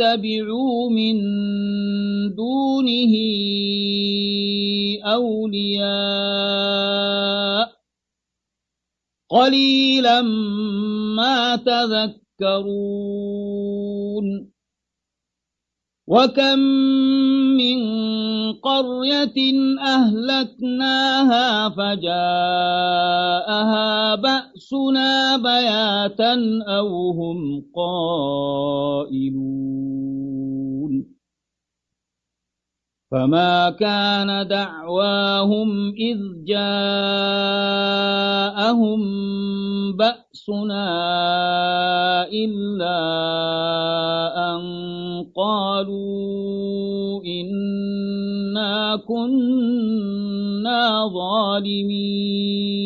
اتبعوا من دونه أولياء قليلا ما تذكرون وكم من قرية أهلكناها فجاءها بأسنا بياتا أو هم قائلون فما كان دعواهم إذ جاءهم بأسنا إلا أن قالوا إنا كنا ظالمين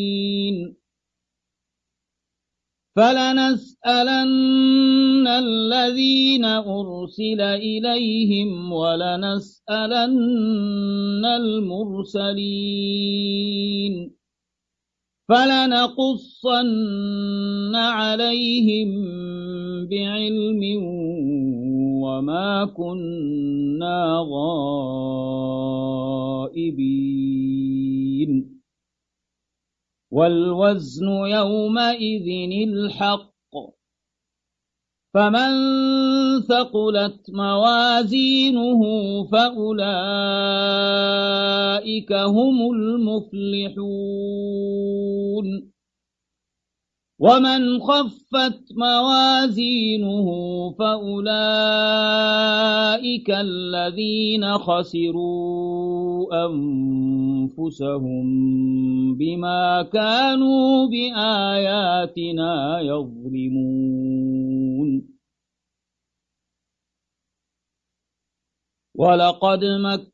فلنسألن الذين أرسل إليهم ولنسألن المرسلين فلنقصن عليهم بعلم وما كنا غائبين والوزن يومئذ الحق. فمن ثقلت موازينه فأولئك هم المفلحون. ومن خفت موازينه فأولئك الذين خسروا أنفسهم بما كانوا بآياتنا يظلمون ولقد مكناهم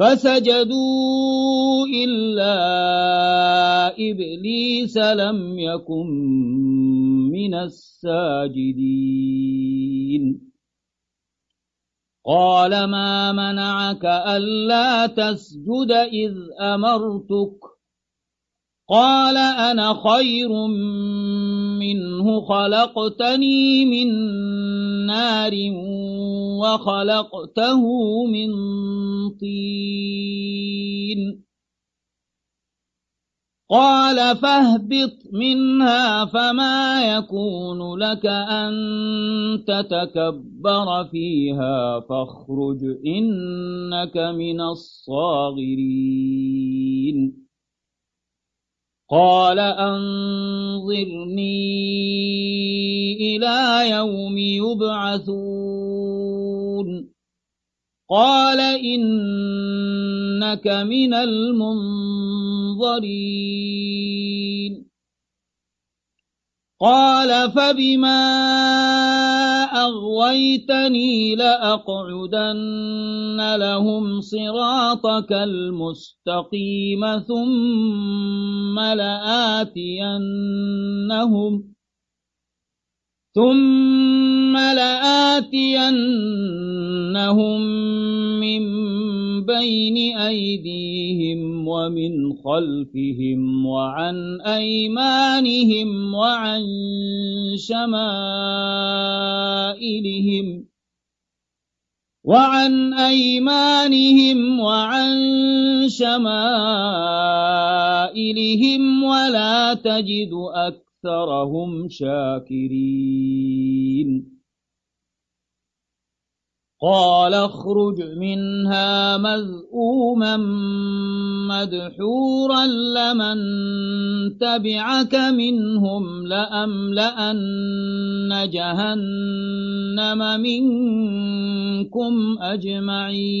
فسجدوا إلا إبليس لم يكن من الساجدين. قال ما منعك ألا تسجد إذ أمرتك؟ قال أنا خير منه خلقتني من نار وخلقته من طين. قال فاهبط منها فما يكون لك أن تتكبر فيها فاخرج إنك من الصاغرين. قال أنظرني إلى يوم يبعثون. قال إنك من المنظرين. قال فبما أغويتني لأقعدن لهم صراطك المستقيم ثم لآتينهم ثم لآتينهم من بين أيديهم ومن خلفهم وعن أيمانهم وعن شمائلهم وعن أيمانهم وعن شمائلهم ولا تجد أكثرهم شاكرين. قال اخرج منها مذءوما مدحورا لمن تبعك منهم لأملأن جهنم منكم أجمعين.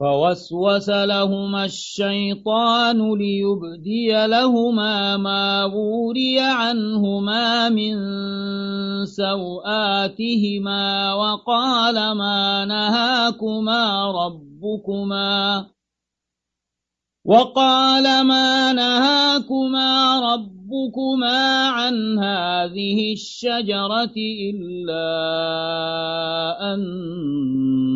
فوسوس لهما الشيطان ليبدي لهما ما وري عنهما من سوآتهما وقال ما نهاكما ربكما وقال ما نهاكما ربكما عن هذه الشجرة إلا أن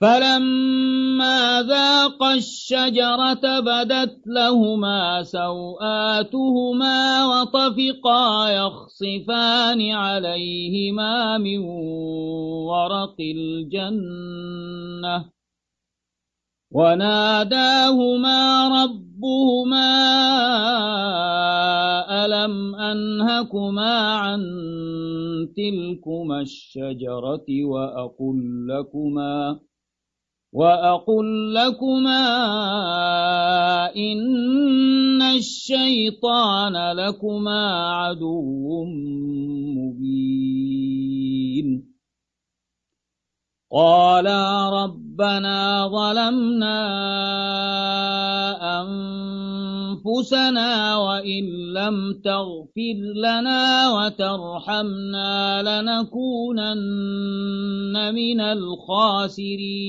فلما ذاق الشجرة بدت لهما سوآتهما وطفقا يخصفان عليهما من ورق الجنة وناداهما ربهما ألم أنهكما عن تلكما الشجرة وأقل لكما وأقل لكما إن الشيطان لكما عدو مبين. قالا ربنا ظلمنا أنفسنا وإن لم تغفر لنا وترحمنا لنكونن من الخاسرين.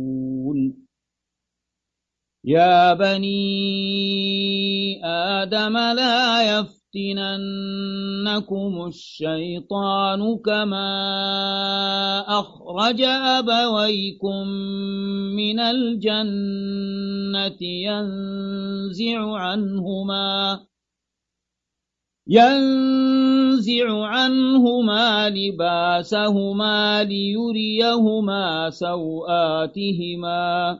يا بني آدم لا يفتننكم الشيطان كما أخرج أبويكم من الجنة ينزع عنهما ينزع عنهما لباسهما ليريهما سوآتهما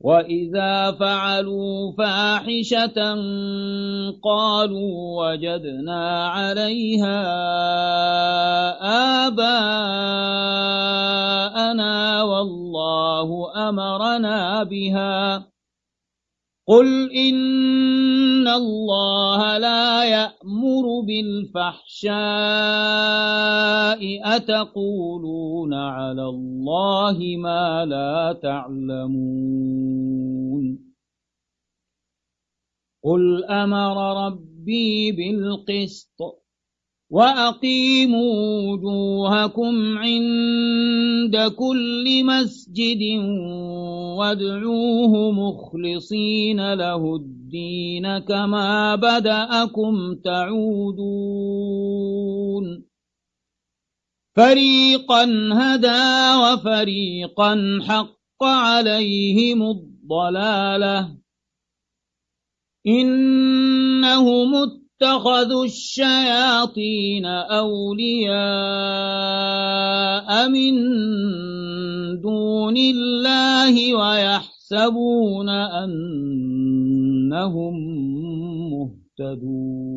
وإذا فعلوا فاحشة قالوا وجدنا عليها آباءنا والله أمرنا بها قل إن الله لا يأمر بالفحشاء أتقولون على الله ما لا تعلمون قل أمر ربي بالقسط وأقيموا وجوهكم عند كل مسجد وادعوه مخلصين له الدين كما بدأكم تعودون فريقا هدى وفريقا حق عليهم الضلالة إنهم اتخذوا الشياطين أولياء من دون الله ويحسبون أنهم مهتدون.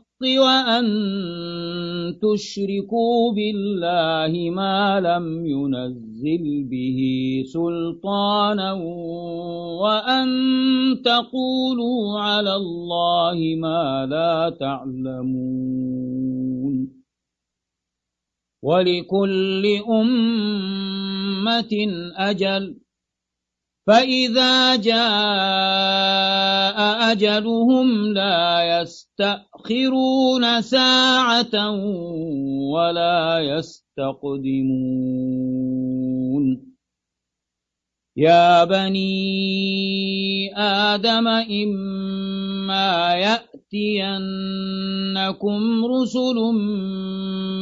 وأن تشركوا بالله ما لم ينزل به سلطانا وأن تقولوا على الله ما لا تعلمون. ولكل أمة أجل فإذا جاء أجلهم لا يستأخرون ساعة ولا يستقدمون يا بني آدم إما يأتينكم رسل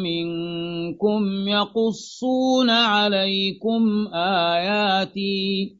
منكم يقصون عليكم آياتي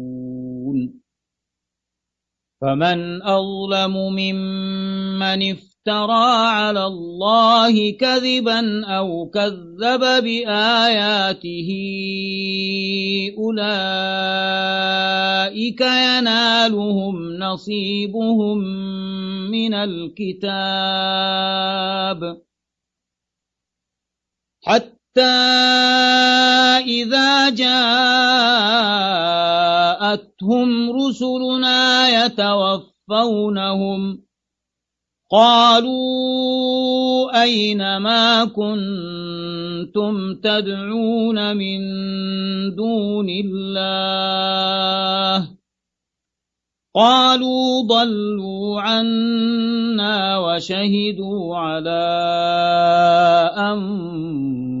فمن أظلم ممن افترى على الله كذبا أو كذب بآياته أولئك ينالهم نصيبهم من الكتاب. حتى إذا جاءتهم رسلنا يتوفونهم. قالوا أين ما كنتم تدعون من دون الله؟ قالوا ضلوا عنا وشهدوا على أنفسهم.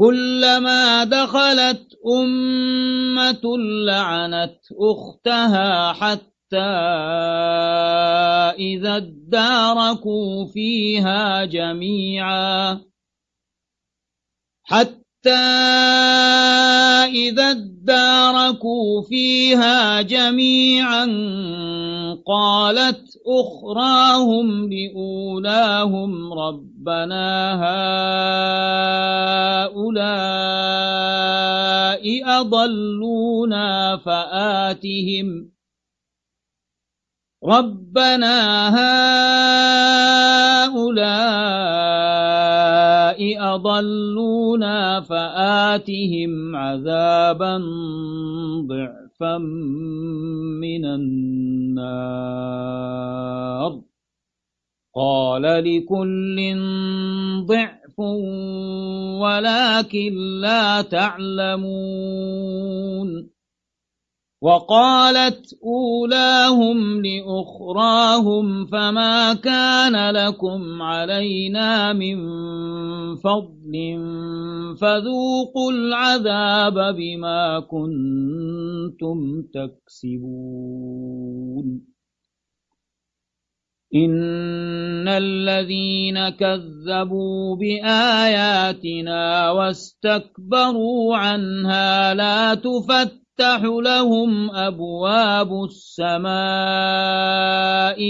كلما دخلت أمة لعنت أختها حتى إذا اداركوا فيها جميعا. حتى إذا اداركوا فيها جميعا قالت أخراهم لأولاهم ربنا هؤلاء أضلونا فآتهم ربنا هؤلاء أضلونا فآتهم عذابا ضعفا من النار قال لكل ضعف ولكن لا تعلمون وقالت أولاهم لأخراهم فما كان لكم علينا من فضل فذوقوا العذاب بما كنتم تكسبون. إن الذين كذبوا بآياتنا واستكبروا عنها لا تفتح تفتح لهم أبواب السماء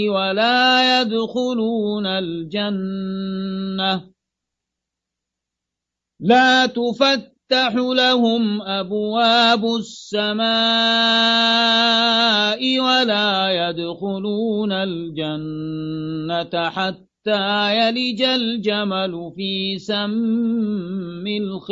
ولا يدخلون الجنة. لا تفتح لهم أبواب السماء ولا يدخلون الجنة حتى يلج الجمل في سم الخياط.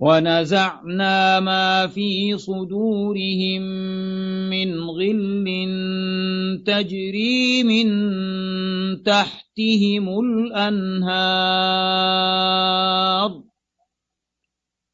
ونزعنا ما في صدورهم من غل تجري من تحتهم الأنهار.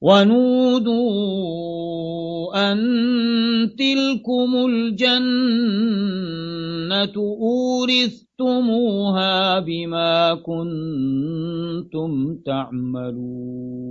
ونودوا أن تلكم الجنة أورثتموها بما كنتم تعملون.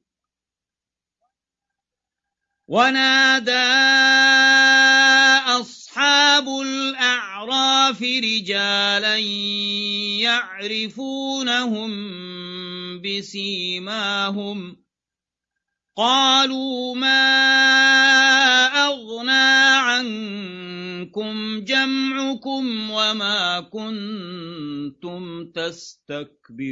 ونادى أصحاب الأعراف رجالا يعرفونهم بسيماهم. قالوا ما أغنى عنكم جمعكم وما كنتم تستكبرون.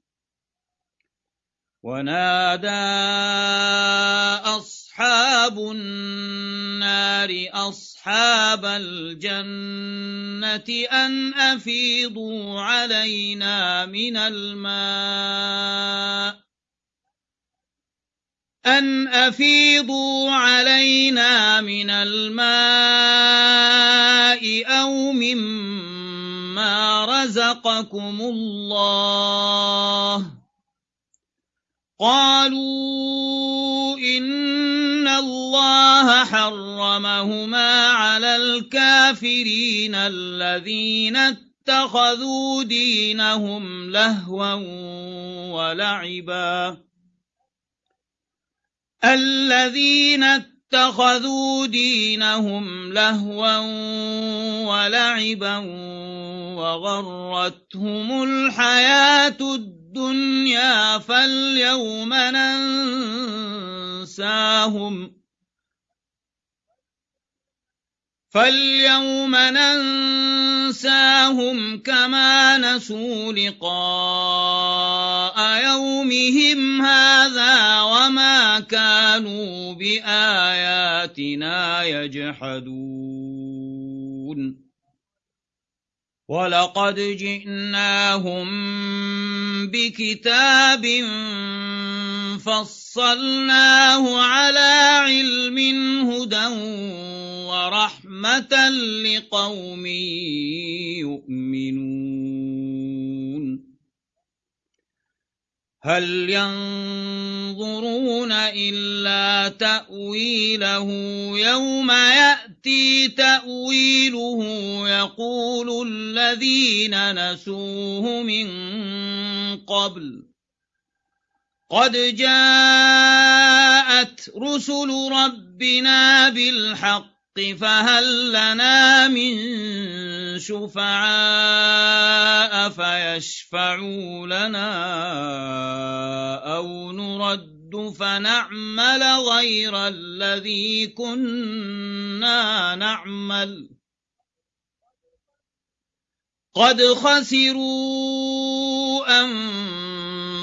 ونادى أصحاب النار أصحاب الجنة أن أفيضوا علينا من الماء. أن أفيضوا علينا من الماء أو مما رزقكم الله. قالوا إن الله حرمهما على الكافرين الذين اتخذوا دينهم لهوا ولعبا. الذين اتخذوا دينهم لهوا ولعبا وغرتهم الحياة الدنيا فاليوم ننساهم. فاليوم ننساهم كما نسوا لقاء يومهم هذا وما كانوا بآياتنا يجحدون. ولقد جئناهم بكتاب فصلناه على علم هدى ورحمة لقوم يؤمنون هل ينظرون إلا تأويله يوم يأتي تأويله يقول الذين نسوه من قبل قد جاءت رسل ربنا بالحق فهل لنا من شفعاء فيشفعوا لنا أو نرد فنعمل غير الذي كنا نعمل؟ قد خسروا أنفسهم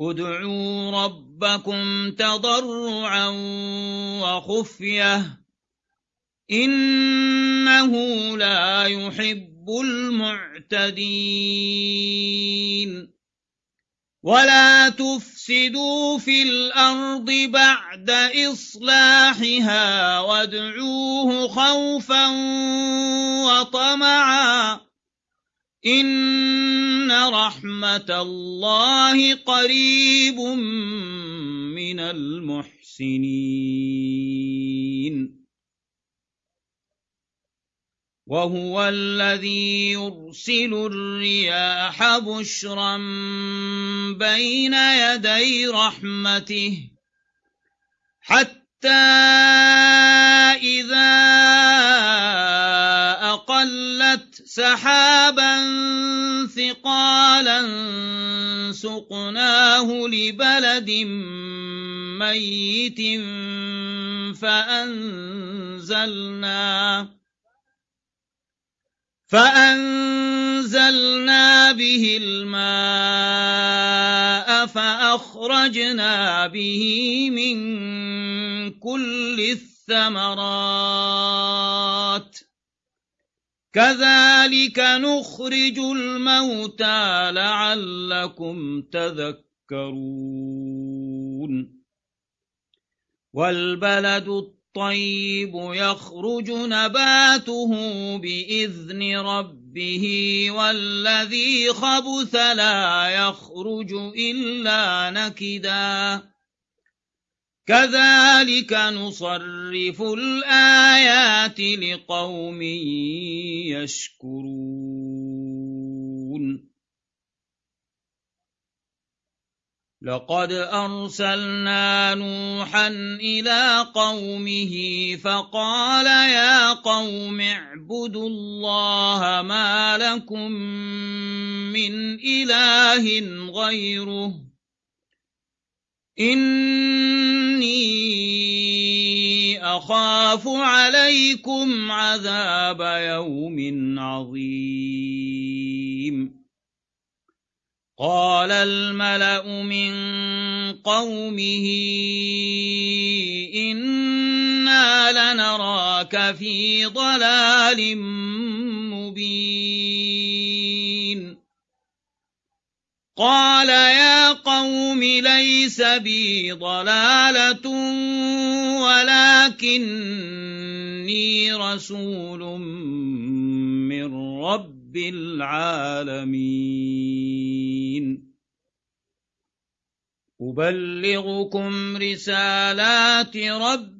ادعوا ربكم تضرعا وخفية إنه لا يحب المعتدين ولا تفسدوا في الأرض بعد إصلاحها وادعوه خوفا وطمعا إن رحمة الله قريب من المحسنين وهو الذي يرسل الرياح بشرا بين يدي رحمته حتى إذا أقلت سحابا ثقالا سقناه لبلد ميت فأنزلنا فأنزلنا به الماء فأخرجنا به من كل الثمرات كذلك نخرج الموتى لعلكم تذكرون. والبلد الطيب يخرج نباته بإذن ربه والذي خبث لا يخرج إلا نكدا. كذلك نصرف الآيات لقوم يشكرون. لقد أرسلنا نوحا إلى قومه فقال يا قوم اعبدوا الله ما لكم من إله غيره. إني أخاف عليكم عذاب يوم عظيم. قال الملأ من قومه إنا لنراك في ضلال مبين. قال يا قوم ليس بي ضلالة ولكني رسول من رب العالمين. أبلغكم رسالات ربي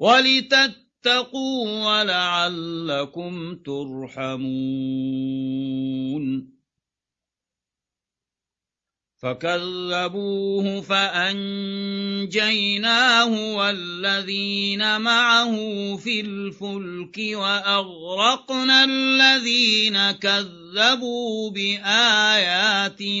ولتتقوا ولعلكم ترحمون. فكذبوه فأنجيناه والذين معه في الفلك وأغرقنا الذين كذبوا بآياتنا.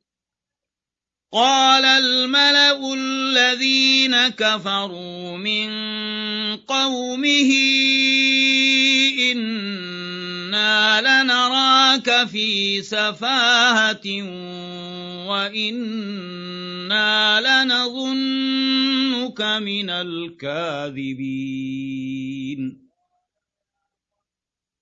قال الملأ الذين كفروا من قومه إنا لنراك في سفاهة وإنا لنظنك من الكاذبين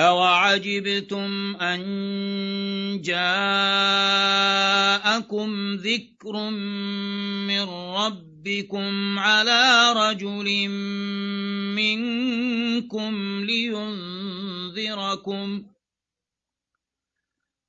أوعجبتم أن جاءكم ذكر من ربكم على رجل منكم لينذركم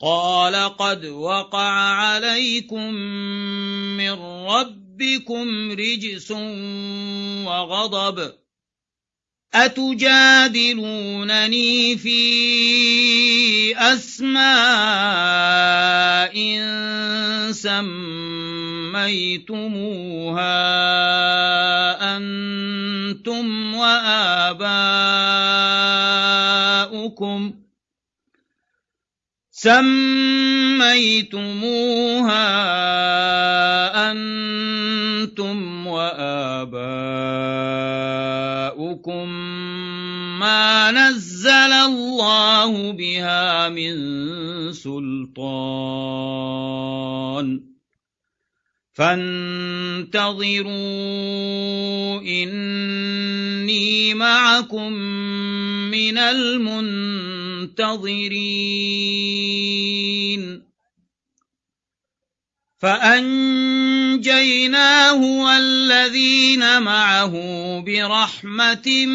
قال قد وقع عليكم من ربكم رجس وغضب. أتجادلونني في أسماء سميتموها أنتم وآباؤكم سميتموها أنتم وآباؤكم ما نزل الله بها من سلطان فانتظروا إني معكم من المنتظرين. فأنجيناه والذين معه برحمة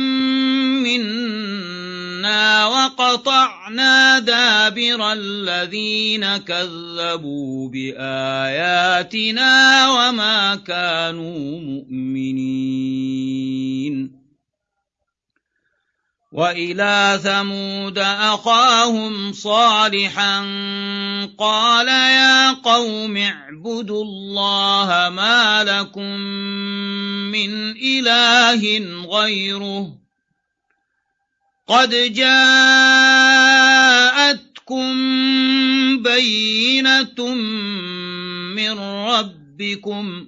منا وقطعنا دابر الذين كذبوا بآياتنا وما كانوا مؤمنين. وإلى ثمود أخاهم صالحا قال يا قوم اعبدوا الله ما لكم من إله غيره قد جاءتكم بينة من ربكم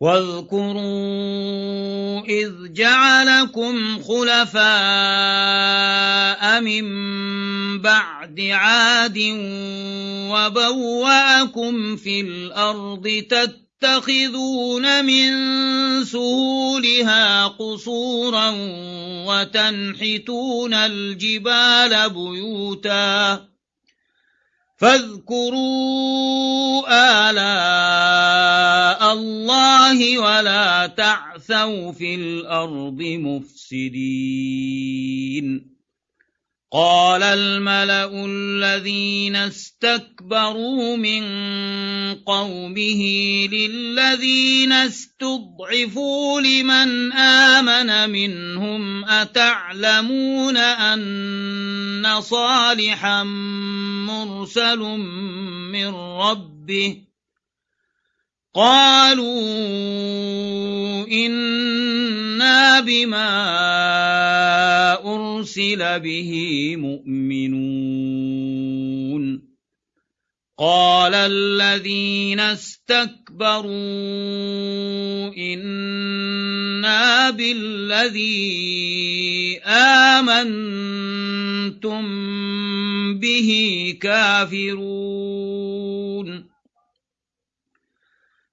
واذكروا إذ جعلكم خلفاء من بعد عاد وبوأكم في الأرض تتخذون من سهولها قصورا وتنحتون الجبال بيوتا فاذكروا آلاء الله ولا تعثوا في الأرض مفسدين. قال الملأ الذين استكبروا من قومه للذين استضعفوا لمن آمن منهم أتعلمون أن صالحا مرسل من ربه قالوا إنا بما أرسل به مؤمنون قال الذين استكبروا إنا بالذي آمنتم به كافرون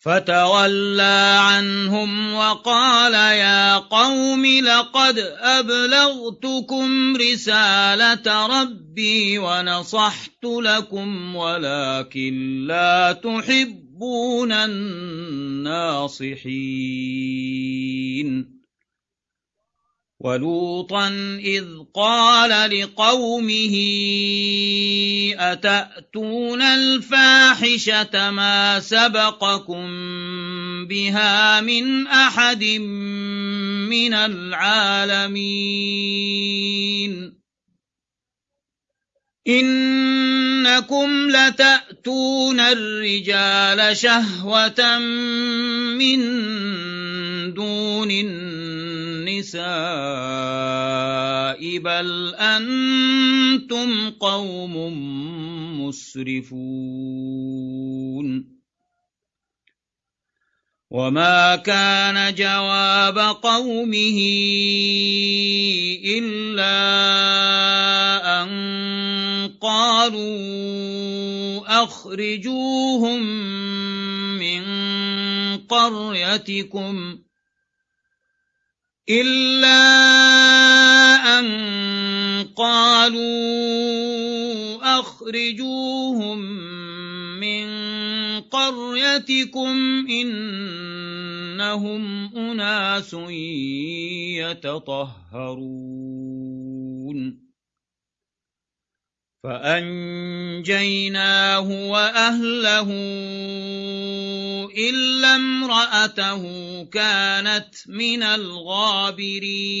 فتولى عنهم وقال يا قوم لقد أبلغتكم رسالة ربي ونصحت لكم ولكن لا تحبون الناصحين. ولوطا إذ قال لقومه أتأتون الفاحشة ما سبقكم بها من أحد من العالمين إنكم لتأتون الرجال شهوة من دون النساء بل أنتم قوم مسرفون. وما كان جواب قومه إلا أن قالوا أخرجوهم من قريتكم إلا أن قالوا أخرجوهم من قريتكم إنهم أناس يتطهرون. فأنجيناه وأهله إلا امرأته كانت من الغابرين.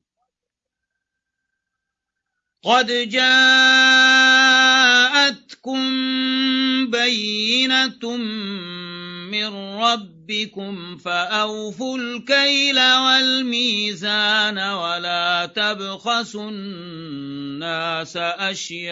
قد جاءتكم بينة من ربكم فأوفوا الكيل والميزان ولا تبخسوا الناس أشياءهم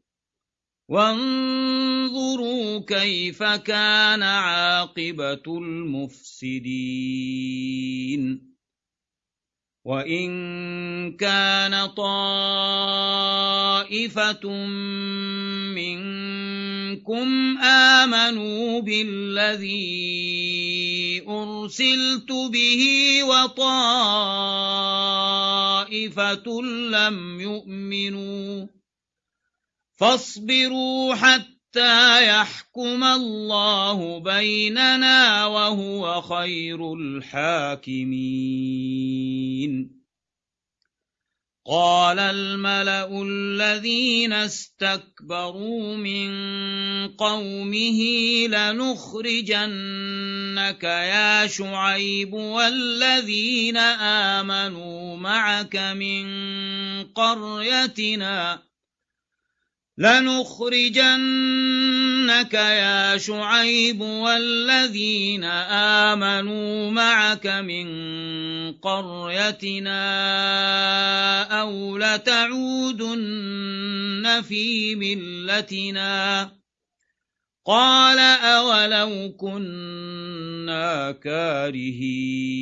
وانظروا كيف كان عاقبة المفسدين. وإن كان طائفة منكم آمنوا بالذي أرسلت به وطائفة لم يؤمنوا فاصبروا حتى يحكم الله بيننا وهو خير الحاكمين. قال الملأ الذين استكبروا من قومه لنخرجنك يا شعيب والذين آمنوا معك من قريتنا لنخرجنك يا شعيب والذين آمنوا معك من قريتنا أو لتعودن في ملتنا قال أولو كنا كارهين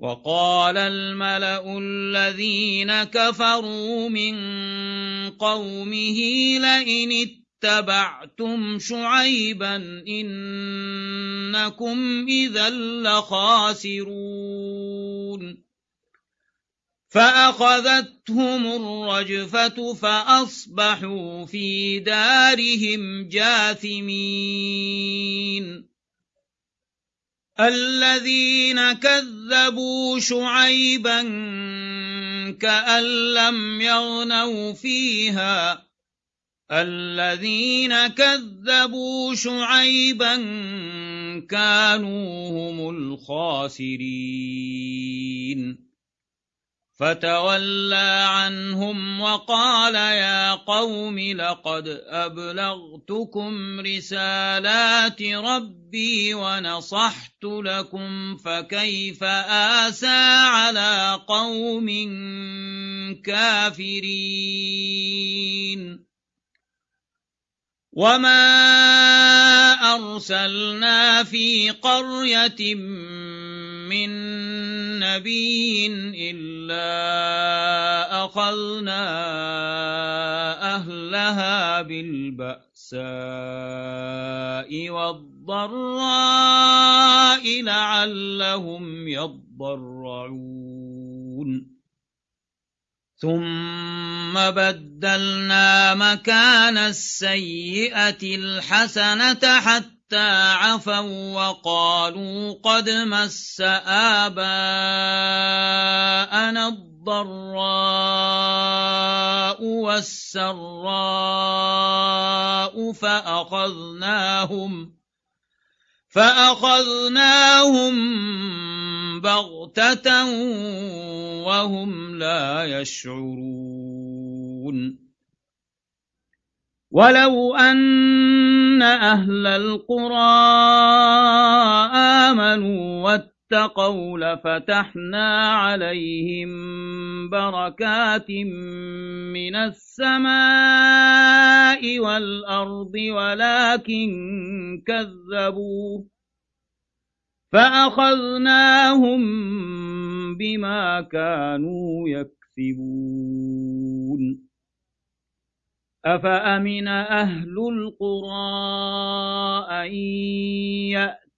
وقال الملأ الذين كفروا من قومه لئن اتبعتم شعيبا إنكم إذا لخاسرون. فأخذتهم الرجفة فأصبحوا في دارهم جاثمين. الذين كذبوا شعيبا كأن لم يغنوا فيها. الذين كذبوا شعيبا كانوا هم الخاسرين. فتولى عنهم وقال يا قوم لقد أبلغتكم رسالات ربي ونصحت لكم فكيف آسى على قوم كافرين وما أرسلنا في قرية من نبي إلا أخذنا أهلها بالبأساء والضراء لعلهم يضرعون. ثم بدلنا مكان السيئة الحسنة حتى عفوا وقالوا قد مس آباءنا الضراء والسراء فأخذناهم فأخذناهم بغتة وهم لا يشعرون. ولو أن أهل القرى آمنوا واتقوا لفتحنا عليهم بركات من السماء والأرض ولكن كذبوا فأخذناهم بما كانوا يكسبون أفأمن أهل القرى أن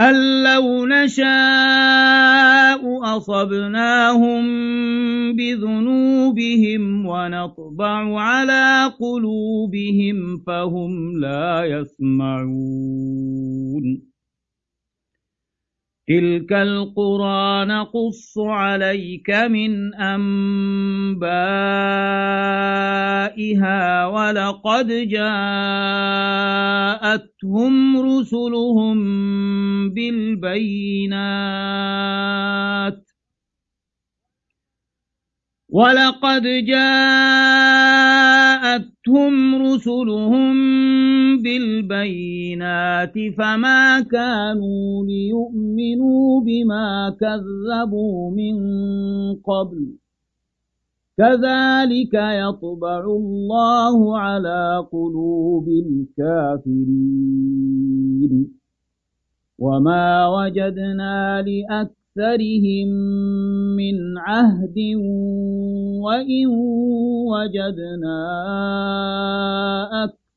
أن لو نشاء أصبناهم بذنوبهم ونطبع على قلوبهم فهم لا يسمعون تلك القرى نقص عليك من أنبائها ولقد جاءتهم رسلهم بالبينات ولقد جاءتهم رسلهم بالبينات فما كانوا ليؤمنوا بما كذبوا من قبل. كذلك يطبع الله على قلوب الكافرين. وما وجدنا لأكثر أكثرهم من عهد وإن وجدنا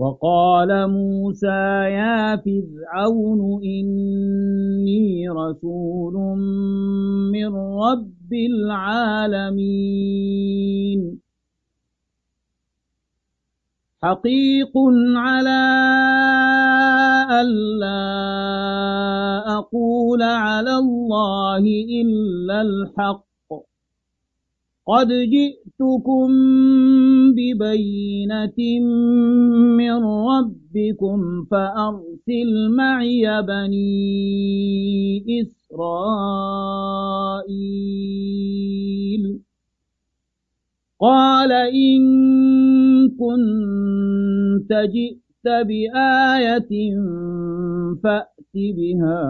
وقال موسى يا فرعون إني رسول من رب العالمين. حقيق على ألا أقول على الله إلا الحق. قد جئتكم ببينة من ربكم فأرسل معي بني إسرائيل. قال إن كنت جئت بآية فأت بها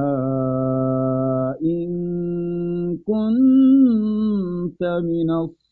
إن كنت من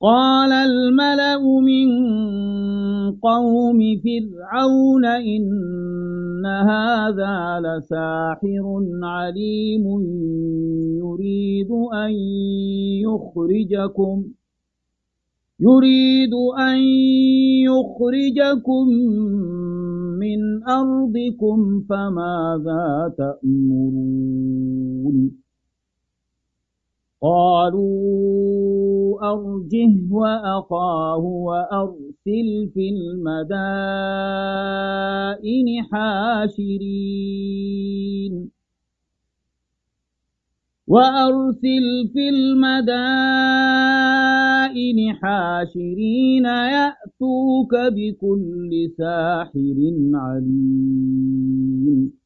قال الملأ من قوم فرعون إن هذا لساحر عليم يريد أن يخرجكم يريد أن يخرجكم من أرضكم فماذا تأمرون؟ قالوا أرجه وأخاه وأرسل في المدائن حاشرين. وأرسل في المدائن حاشرين يأتوك بكل ساحر عليم.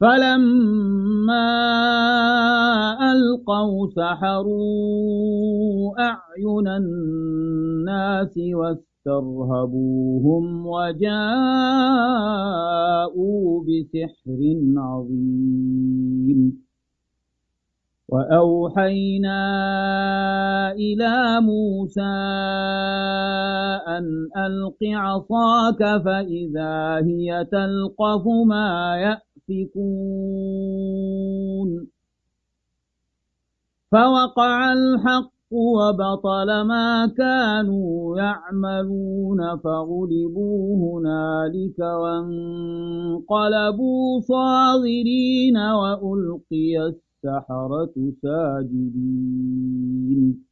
فلما ألقوا سحروا أعين الناس واسترهبوهم وجاءوا بسحر عظيم. وأوحينا إلى موسى أن ألق عصاك فإذا هي تلقف ما يأتي يؤفكون فوقع الحق وبطل ما كانوا يعملون فغلبوا هنالك وانقلبوا صاغرين وألقي السحرة ساجدين.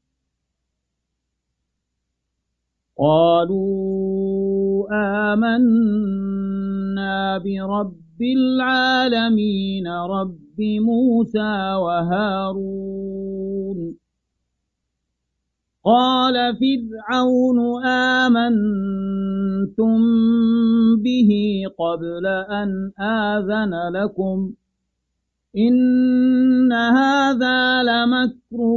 قالوا آمنا برب رب العالمين رب موسى وهارون. قال فرعون آمنتم به قبل أن آذن لكم. إن هذا لمكر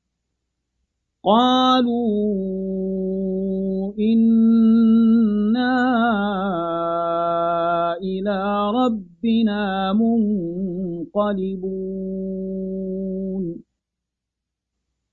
قالوا إنا إلى ربنا منقلبون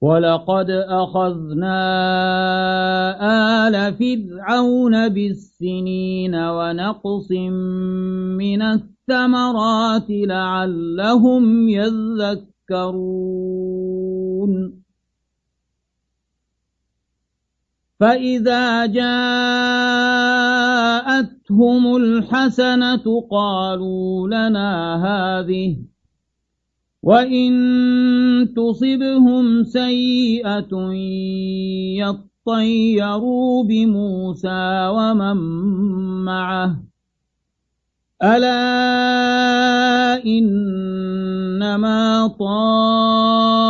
ولقد أخذنا آل فرعون بالسنين ونقص من الثمرات لعلهم يذكرون فإذا جاءتهم الحسنة قالوا لنا هذه وإن تصبهم سيئة يطيروا بموسى ومن معه ألا إنما طائرهم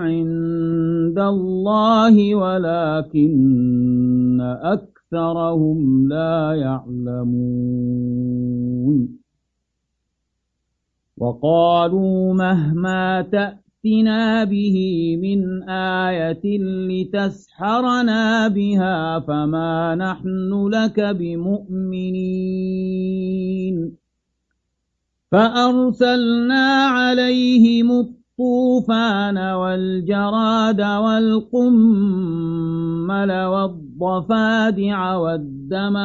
عند الله ولكن أكثرهم لا يعلمون وقالوا مهما تأتنا به من آية لتسحرنا بها فما نحن لك بمؤمنين فأرسلنا عليهم الطوفان والجراد والقمل والضفادع والدم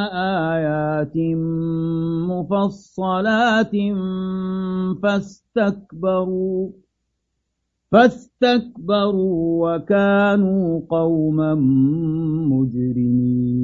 آيات مفصلات فاستكبروا فاستكبروا وكانوا قوما مجرمين.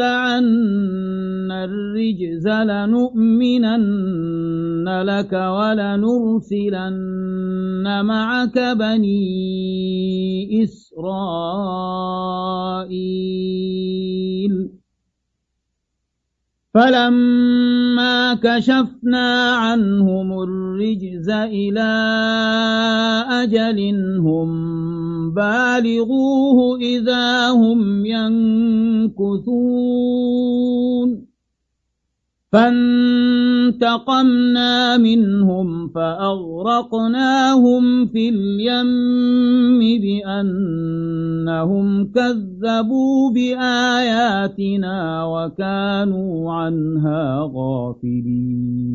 عنا الرجز لنؤمنن لك ولنرسلن معك بني إسرائيل فلما كشفنا عنهم الرجز إلى أجل هم بالغوه إذا هم ينكثون فانتقمنا منهم فأغرقناهم في اليم بأنهم كذبوا بآياتنا وكانوا عنها غافلين.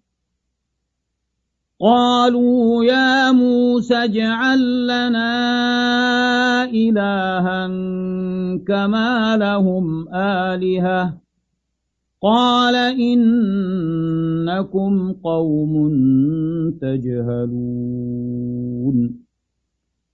قالوا يا موسى اجعل لنا إلها كما لهم آلهة. قال إنكم قوم تجهلون.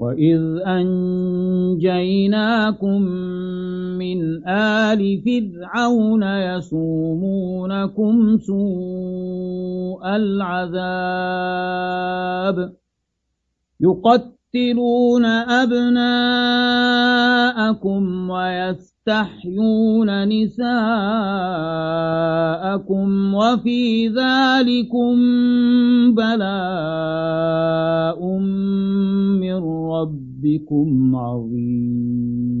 وإذ أنجيناكم من آل فرعون يسومونكم سوء العذاب يقتل تقتلون أبناءكم ويستحيون نساءكم وفي ذلكم بلاء من ربكم عظيم.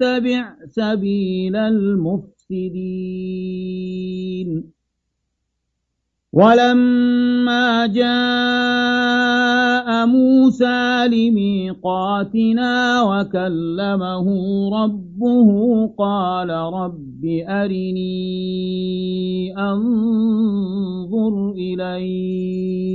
اتبع سبيل المفسدين. ولما جاء موسى لميقاتنا وكلمه ربه قال رب أرني أنظر إليك.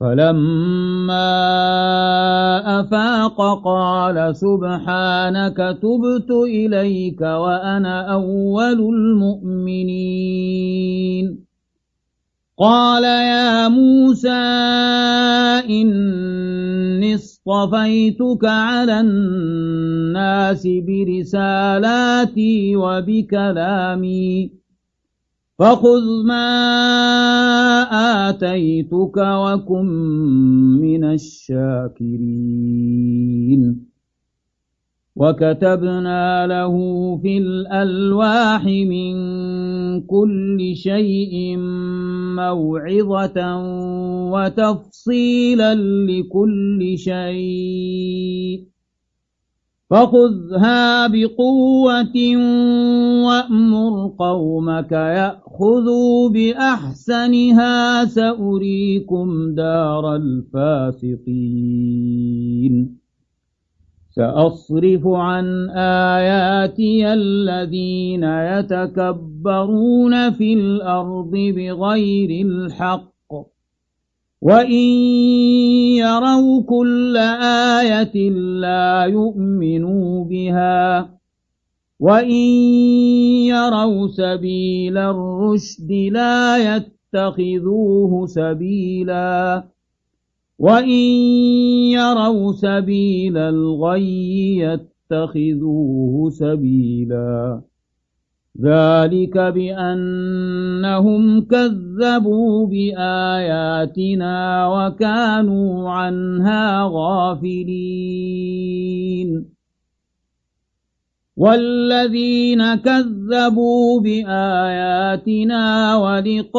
فلما أفاق قال سبحانك تبت إليك وأنا أول المؤمنين. قال يا موسى إني اصطفيتك على الناس برسالاتي وبكلامي. فخذ ما آتيتك وكن من الشاكرين وكتبنا له في الألواح من كل شيء موعظة وتفصيلا لكل شيء فخذها بقوة وأمر قومك يأخذوا بأحسنها سأريكم دار الفاسقين. سأصرف عن آياتي الذين يتكبرون في الأرض بغير الحق. وإن يروا كل آية لا يؤمنوا بها وإن يروا سبيل الرشد لا يتخذوه سبيلا وإن يروا سبيل الغي يتخذوه سبيلا ذلك بأنهم كذبوا بآياتنا وكانوا عنها غافلين. والذين كذبوا بآياتنا ولقاء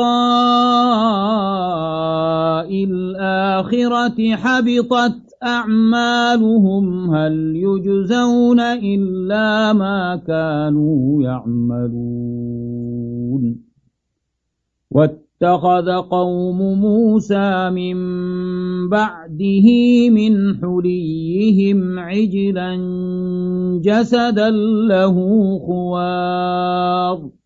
الآخرة حبطت أعمالهم هل يجزون إلا ما كانوا يعملون؟ واتخذ قوم موسى من بعده من حليهم عجلا جسدا له خوار.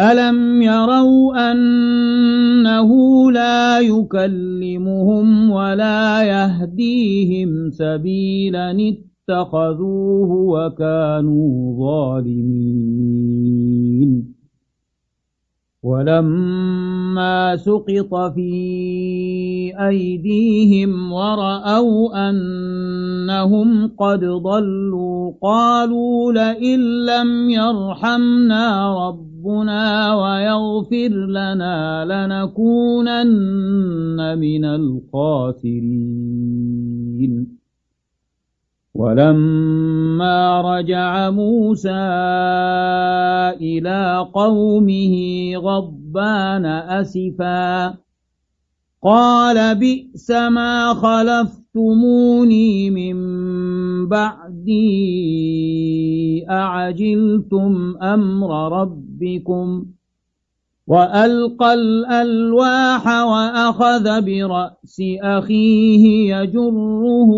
ألم يروا أنه لا يكلمهم ولا يهديهم سبيلا اتخذوه وكانوا ظالمين ولما سقط في أيديهم ورأوا أنهم قد ضلوا قالوا لئن لم يرحمنا ربنا ويغفر لنا لنكونن من الخاسرين. ولما رجع موسى إلى قومه غضبان أسفا قال بئس ما خلفتموني من بعدي أعجلتم أمر ربكم وألقى الألواح وأخذ برأس أخيه يجره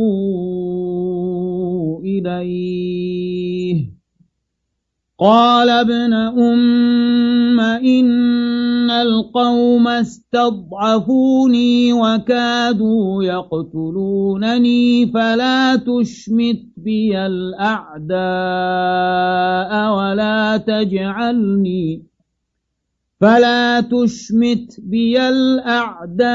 إليه. قال ابن أم إن القوم استضعفوني وكادوا يقتلونني فلا تشمت بي الأعداء ولا تجعلني فلا تشمت بي الأعداء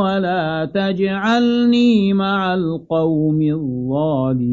ولا تجعلني مع القوم الظالمين.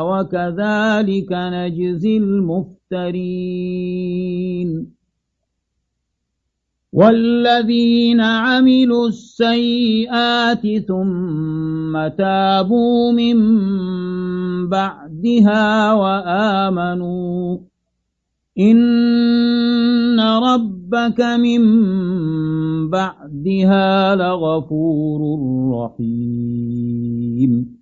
وكذلك نجزي المفترين. والذين عملوا السيئات ثم تابوا من بعدها وآمنوا. إن ربك من بعدها لغفور رحيم.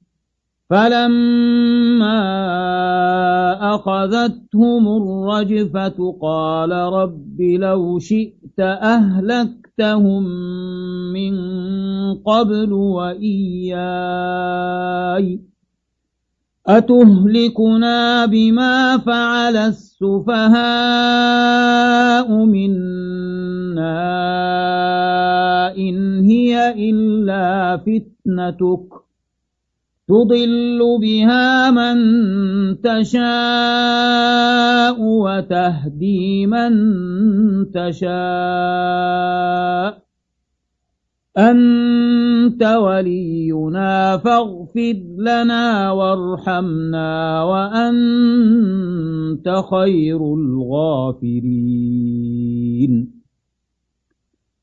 فلما أخذتهم الرجفة قال رب لو شئت أهلكتهم من قبل وإياي أتهلكنا بما فعل السفهاء منا إن هي إلا فتنتك تضل بها من تشاء وتهدي من تشاء. أنت ولينا فاغفر لنا وارحمنا وأنت خير الغافرين.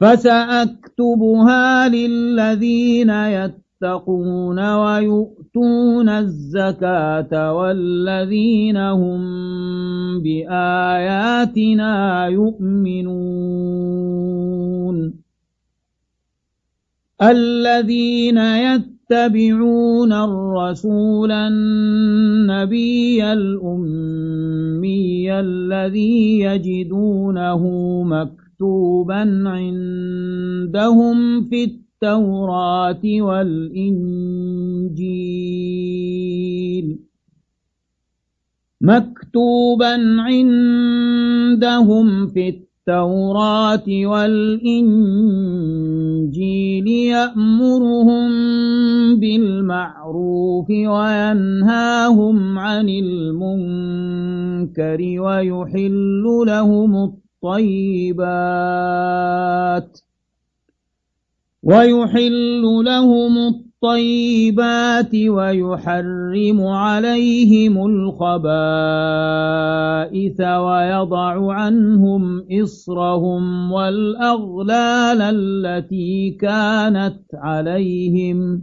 فسأكتبها للذين يتقون ويؤتون الزكاة والذين هم بآياتنا يؤمنون. الذين يتبعون الرسول النبي الأمي الذي يجدونه مكتوبا مكتوبا عندهم في التوراة والإنجيل مكتوبا عندهم في التوراة والإنجيل يأمرهم بالمعروف وينهاهم عن المنكر ويحل لهم الطيبات ويحل لهم الطيبات ويحرم عليهم الخبائث ويضع عنهم إصرهم والأغلال التي كانت عليهم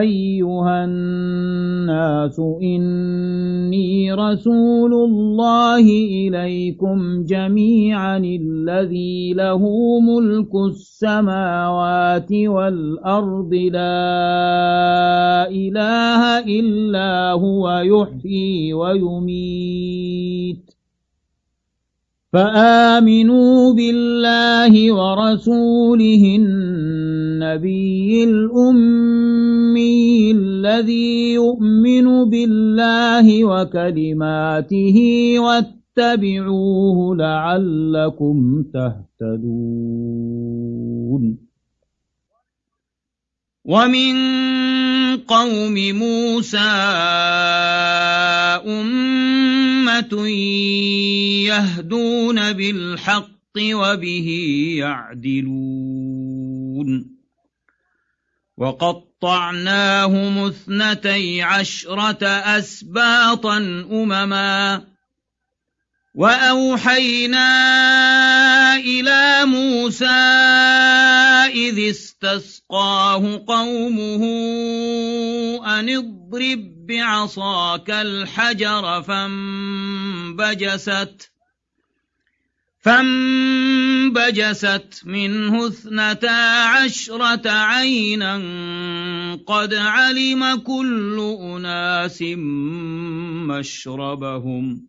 أيها الناس إني رسول الله إليكم جميعا الذي له ملك السماوات والأرض لا إله إلا هو يحيي ويميت. فآمنوا بالله ورسوله النبي الأمي الذي يؤمن بالله وكلماته واتبعوه لعلكم تهتدون. ومن قوم موسى أمة يهدون بالحق وبه يعدلون. وقطعناهم اثنتي عشرة أسباطا أمما وأوحينا إلى موسى إذ استسقاه قومه أن اضرب بعصاك الحجر فانبجست فانبجست منه اثنتا عشرة عينا قد علم كل أناس مشربهم.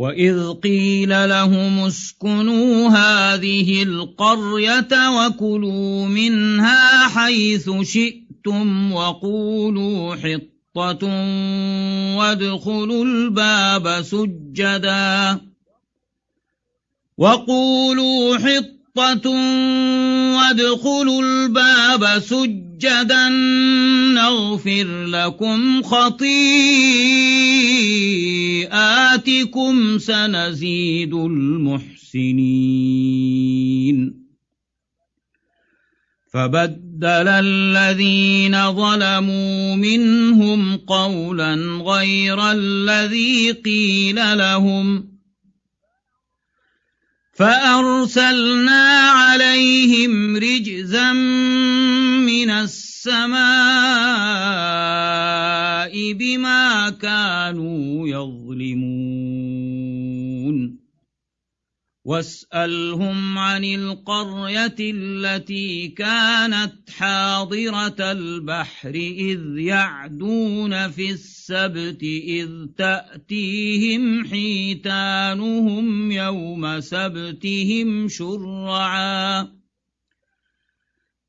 وإذ قيل لهم اسكنوا هذه القرية وكلوا منها حيث شئتم وقولوا حطة وادخلوا الباب سجدا وقولوا حطة وادخلوا الباب سجدا نغفر لكم خطيئاتكم سنزيد المحسنين فبدل الذين ظلموا منهم قولا غير الذي قيل لهم فأرسلنا عليهم رجزا من السماء بما كانوا يظلمون. واسألهم عن القرية التي كانت حاضرة البحر إذ يعدون في السبت إذ تأتيهم حيتانهم يوم سبتهم شرعاً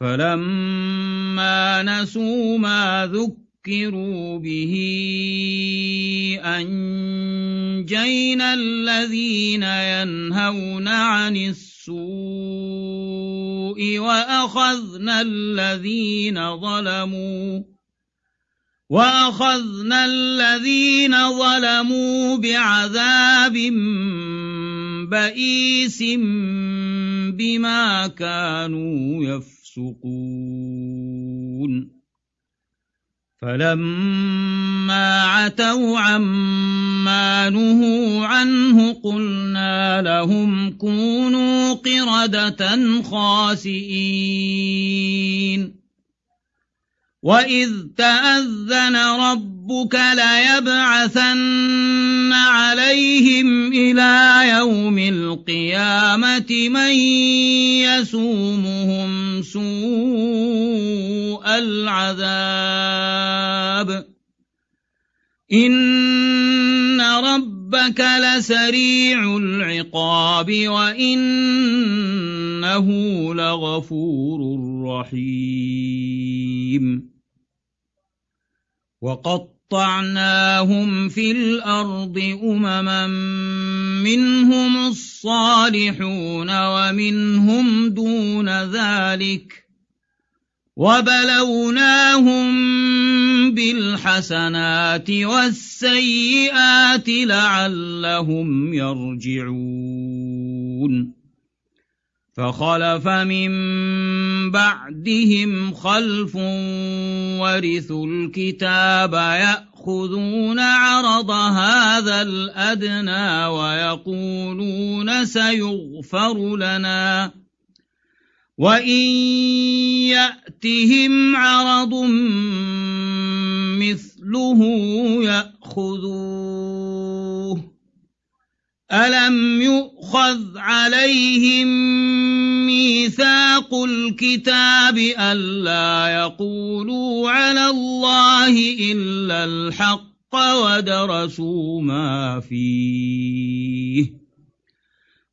فلما نسوا ما ذكروا به أنجينا الذين ينهون عن السوء وأخذنا الذين ظلموا وأخذنا الذين ظلموا بعذاب بئيس بما كانوا يفسقون. فلما عتوا عما نهوا عنه قلنا لهم كونوا قردة خاسئين. وإذ تأذن ربك ليبعثن عليهم إلى يوم القيامة من يسومهم سوء العذاب إن ربك لسريع العقاب وإنه لغفور رحيم وقطعناهم في الأرض أمما منهم الصالحون ومنهم دون ذلك وبلوناهم بالحسنات والسيئات لعلهم يرجعون فخلف من بعدهم خلف ورثوا الكتاب يأخذون عرض هذا الأدنى ويقولون سيغفر لنا وإن يأتهم عرض مثله يأخذوه ألم يؤخذ عليهم ميثاق الكتاب ألا يقولوا على الله إلا الحق ودرسوا ما فيه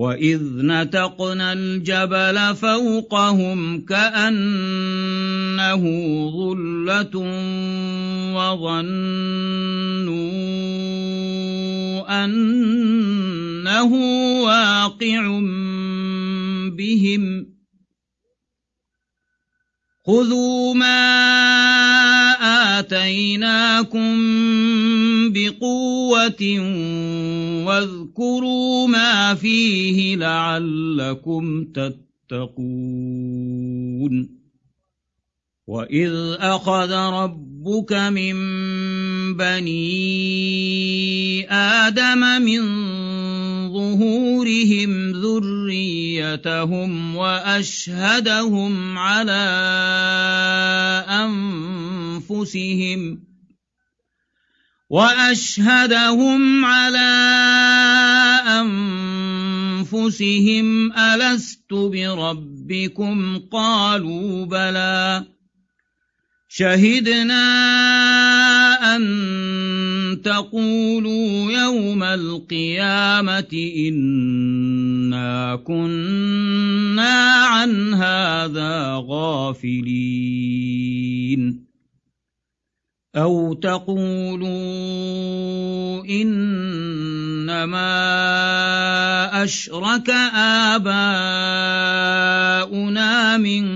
وإذ نتقنا الجبل فوقهم كأنه ظلة وظنوا أنه واقع بهم خذوا ما آتيناكم بقوة واذكروا ما فيه لعلكم تتقون. وإذ أخذ ربك من بني آدم من ظهورهم ذريتهم وأشهدهم على أنفسهم وأشهدهم على أنفسهم ألست بربكم قالوا بلى شهدنا أن تقولوا يوم القيامة إنا كنا عن هذا غافلين أو تقولوا إنما أشرك آباؤنا من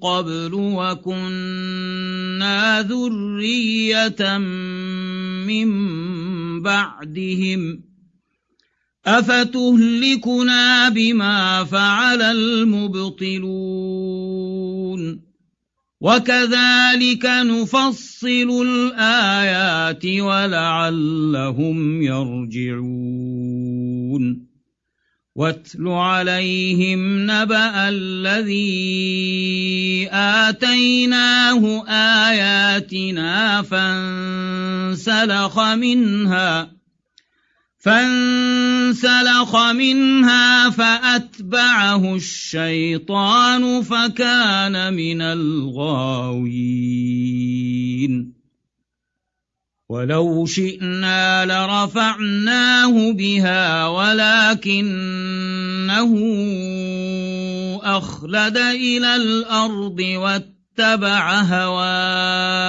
قبل وكنا ذرية من بعدهم أفتهلكنا بما فعل المبطلون وكذلك نفصل الآيات ولعلهم يرجعون. واتل عليهم نبأ الذي آتيناه آياتنا فانسلخ منها. فانسلخ منها فأتبعه الشيطان فكان من الغاوين. ولو شئنا لرفعناه بها ولكنه أخلد إلى الأرض واتبع هواه.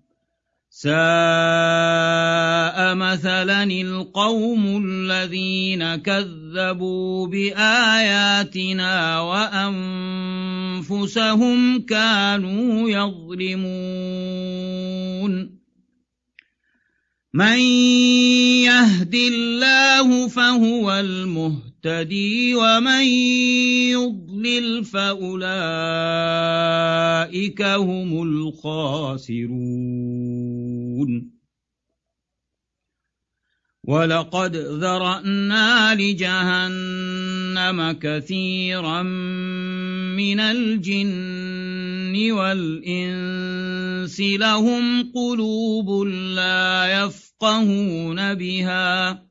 ساء مثلا القوم الذين كذبوا بآياتنا وأنفسهم كانوا يظلمون. من يهد الله فهو المهتدي ومن يضلل فأولئك هم الخاسرون. ولقد ذرأنا لجهنم كثيرا من الجن والإنس لهم قلوب لا يفقهون بها.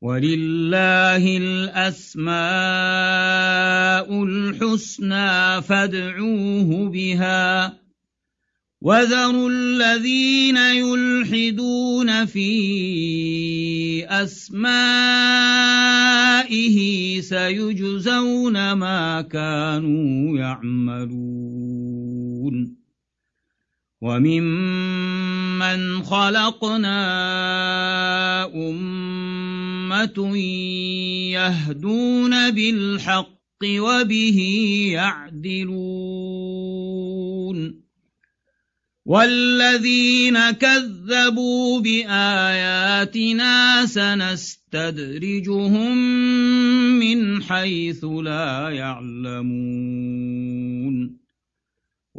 ولله الأسماء الحسنى فادعوه بها. وذروا الذين يلحدون في أسمائه سيجزون ما كانوا يعملون. وممن خلقنا أمة يهدون بالحق وبه يعدلون والذين كذبوا بآياتنا سنستدرجهم من حيث لا يعلمون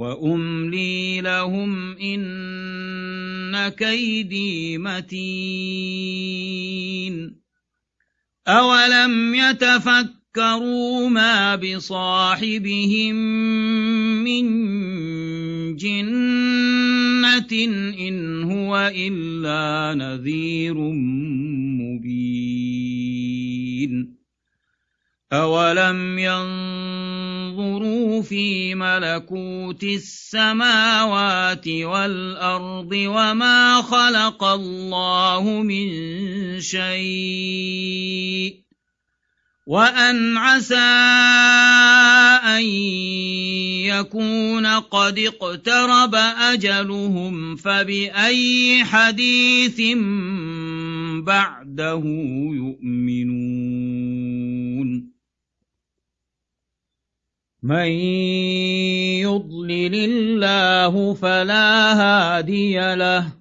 وأملي لهم إن كيدي متين. أولم يتفكروا ما بصاحبهم من جنة إن هو إلا نذير مبين. أولم ينظروا في ملكوت السماوات والأرض وما خلق الله من شيء وأن عسى أن يكون قد اقترب أجلهم فبأي حديث بعده يؤمنون من يضلل الله فلا هادي له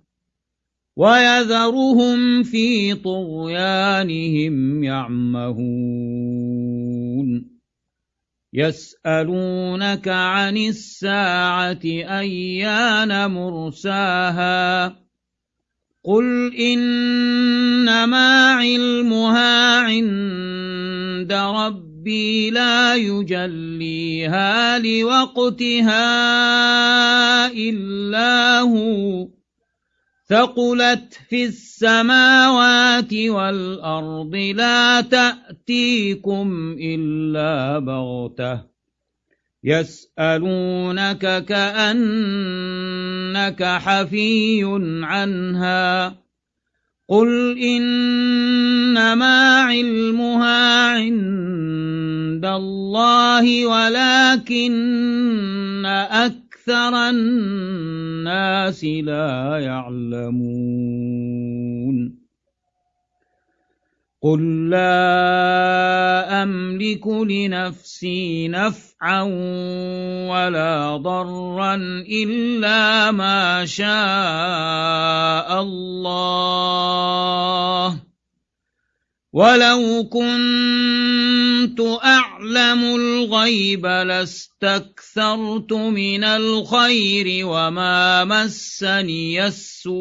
ويذرهم في طغيانهم يعمهون يسألونك عن الساعة أيان مرساها قل إنما علمها عند ربي لا يجليها لوقتها إلا هو ثقلت في السماوات والأرض لا تأتيكم إلا بغتة يسألونك كأنك حفي عنها قل إنما علمها عند الله ولكن أكثر الناس لا يعلمون قل لا أملك لنفسي نفعا ولا ضرا إلا ما شاء الله ولو كنت أعلم الغيب لاستكثرت من الخير وما مسني السوء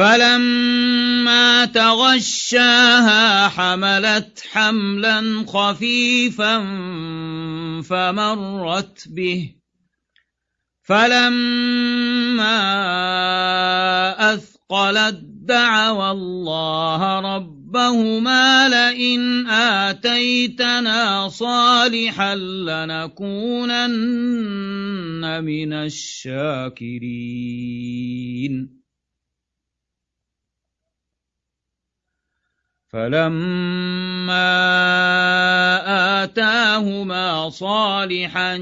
فلما تغشاها حملت حملا خفيفا فمرت به. فلما أثقلت دعوى الله ربهما لئن آتيتنا صالحا لنكونن من الشاكرين. فلما آتاهما صالحا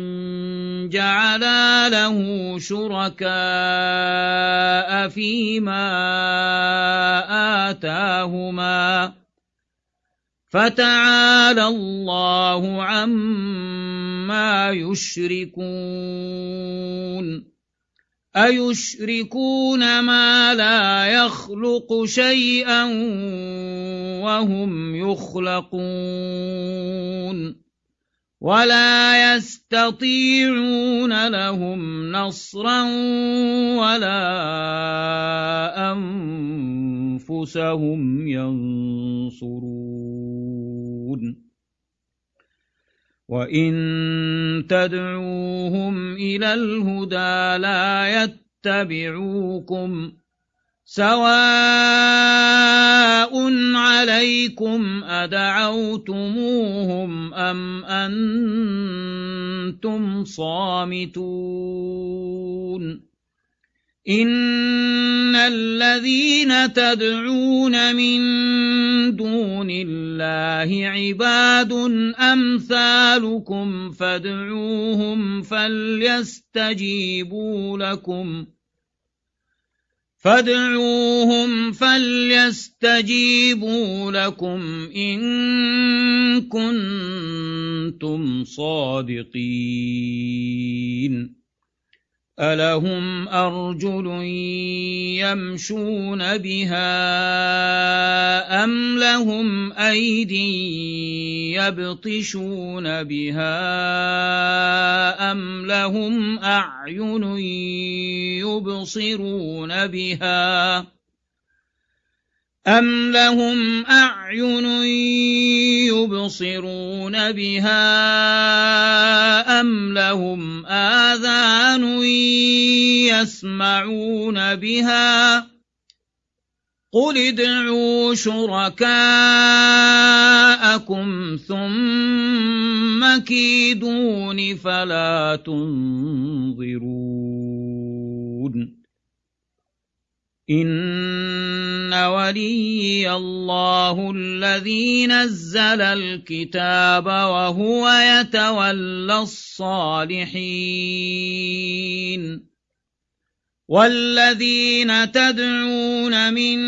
جعلا له شركاء فيما آتاهما فتعالى الله عما يشركون أيشركون ما لا يخلق شيئا وهم يخلقون ولا يستطيعون لهم نصرا ولا أنفسهم ينصرون وإن تدعوهم إلى الهدى لا يتبعوكم سواء عليكم أدعوتموهم أم أنتم صامتون إن الذين تدعون من دون الله عباد أمثالكم فادعوهم فليستجيبوا لكم فادعوهم فليستجيبوا لكم إن كنتم صادقين ألهم أرجل يمشون بها أم لهم أيدي يبطشون بها أم لهم أعين يبصرون بها أم لهم أعين يبصرون بها أم لهم آذان يسمعون بها قل ادعوا شركاءكم ثم كيدون فلا تنظرون إن وليي الله الذي نزل الكتاب وهو يتولى الصالحين والذين تدعون من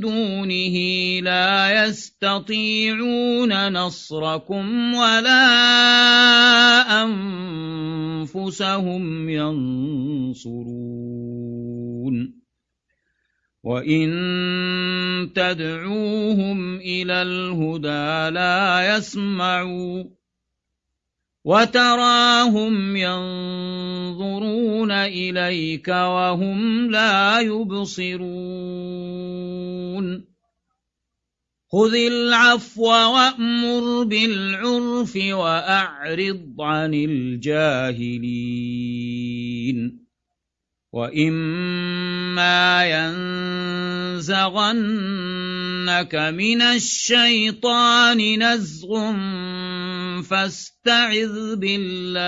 دونه لا يستطيعون نصركم ولا أنفسهم ينصرون وإن تدعوهم إلى الهدى لا يسمعوا وتراهم ينظرون إليك وهم لا يبصرون خذ العفو وأمر بالعرف وأعرض عن الجاهلين وإما ينزغنك من الشيطان نزغ فاستعذ بالله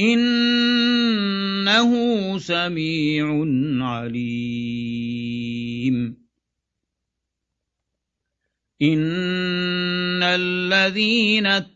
إنه سميع عليم إن الذين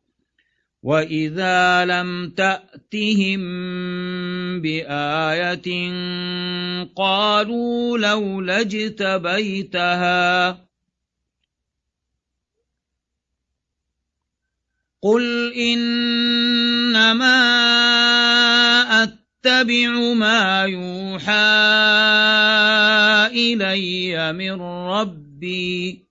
وإذا لم تأتهم بآية قالوا لولا اجتبيتها قل إنما أتبع ما يوحى إلي من ربي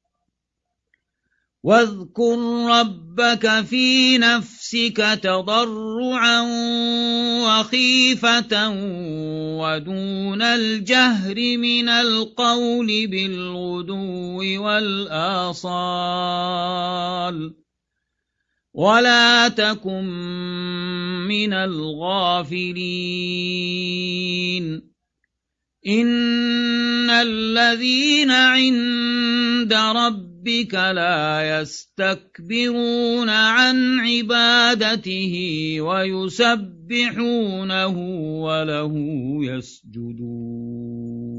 واذكر ربك في نفسك تضرعا وخيفة ودون الجهر من القول بالغدو والآصال. ولا تكن من الغافلين. إن الذين عند ربك ربك لا يستكبرون عن عبادته ويسبحونه وله يسجدون.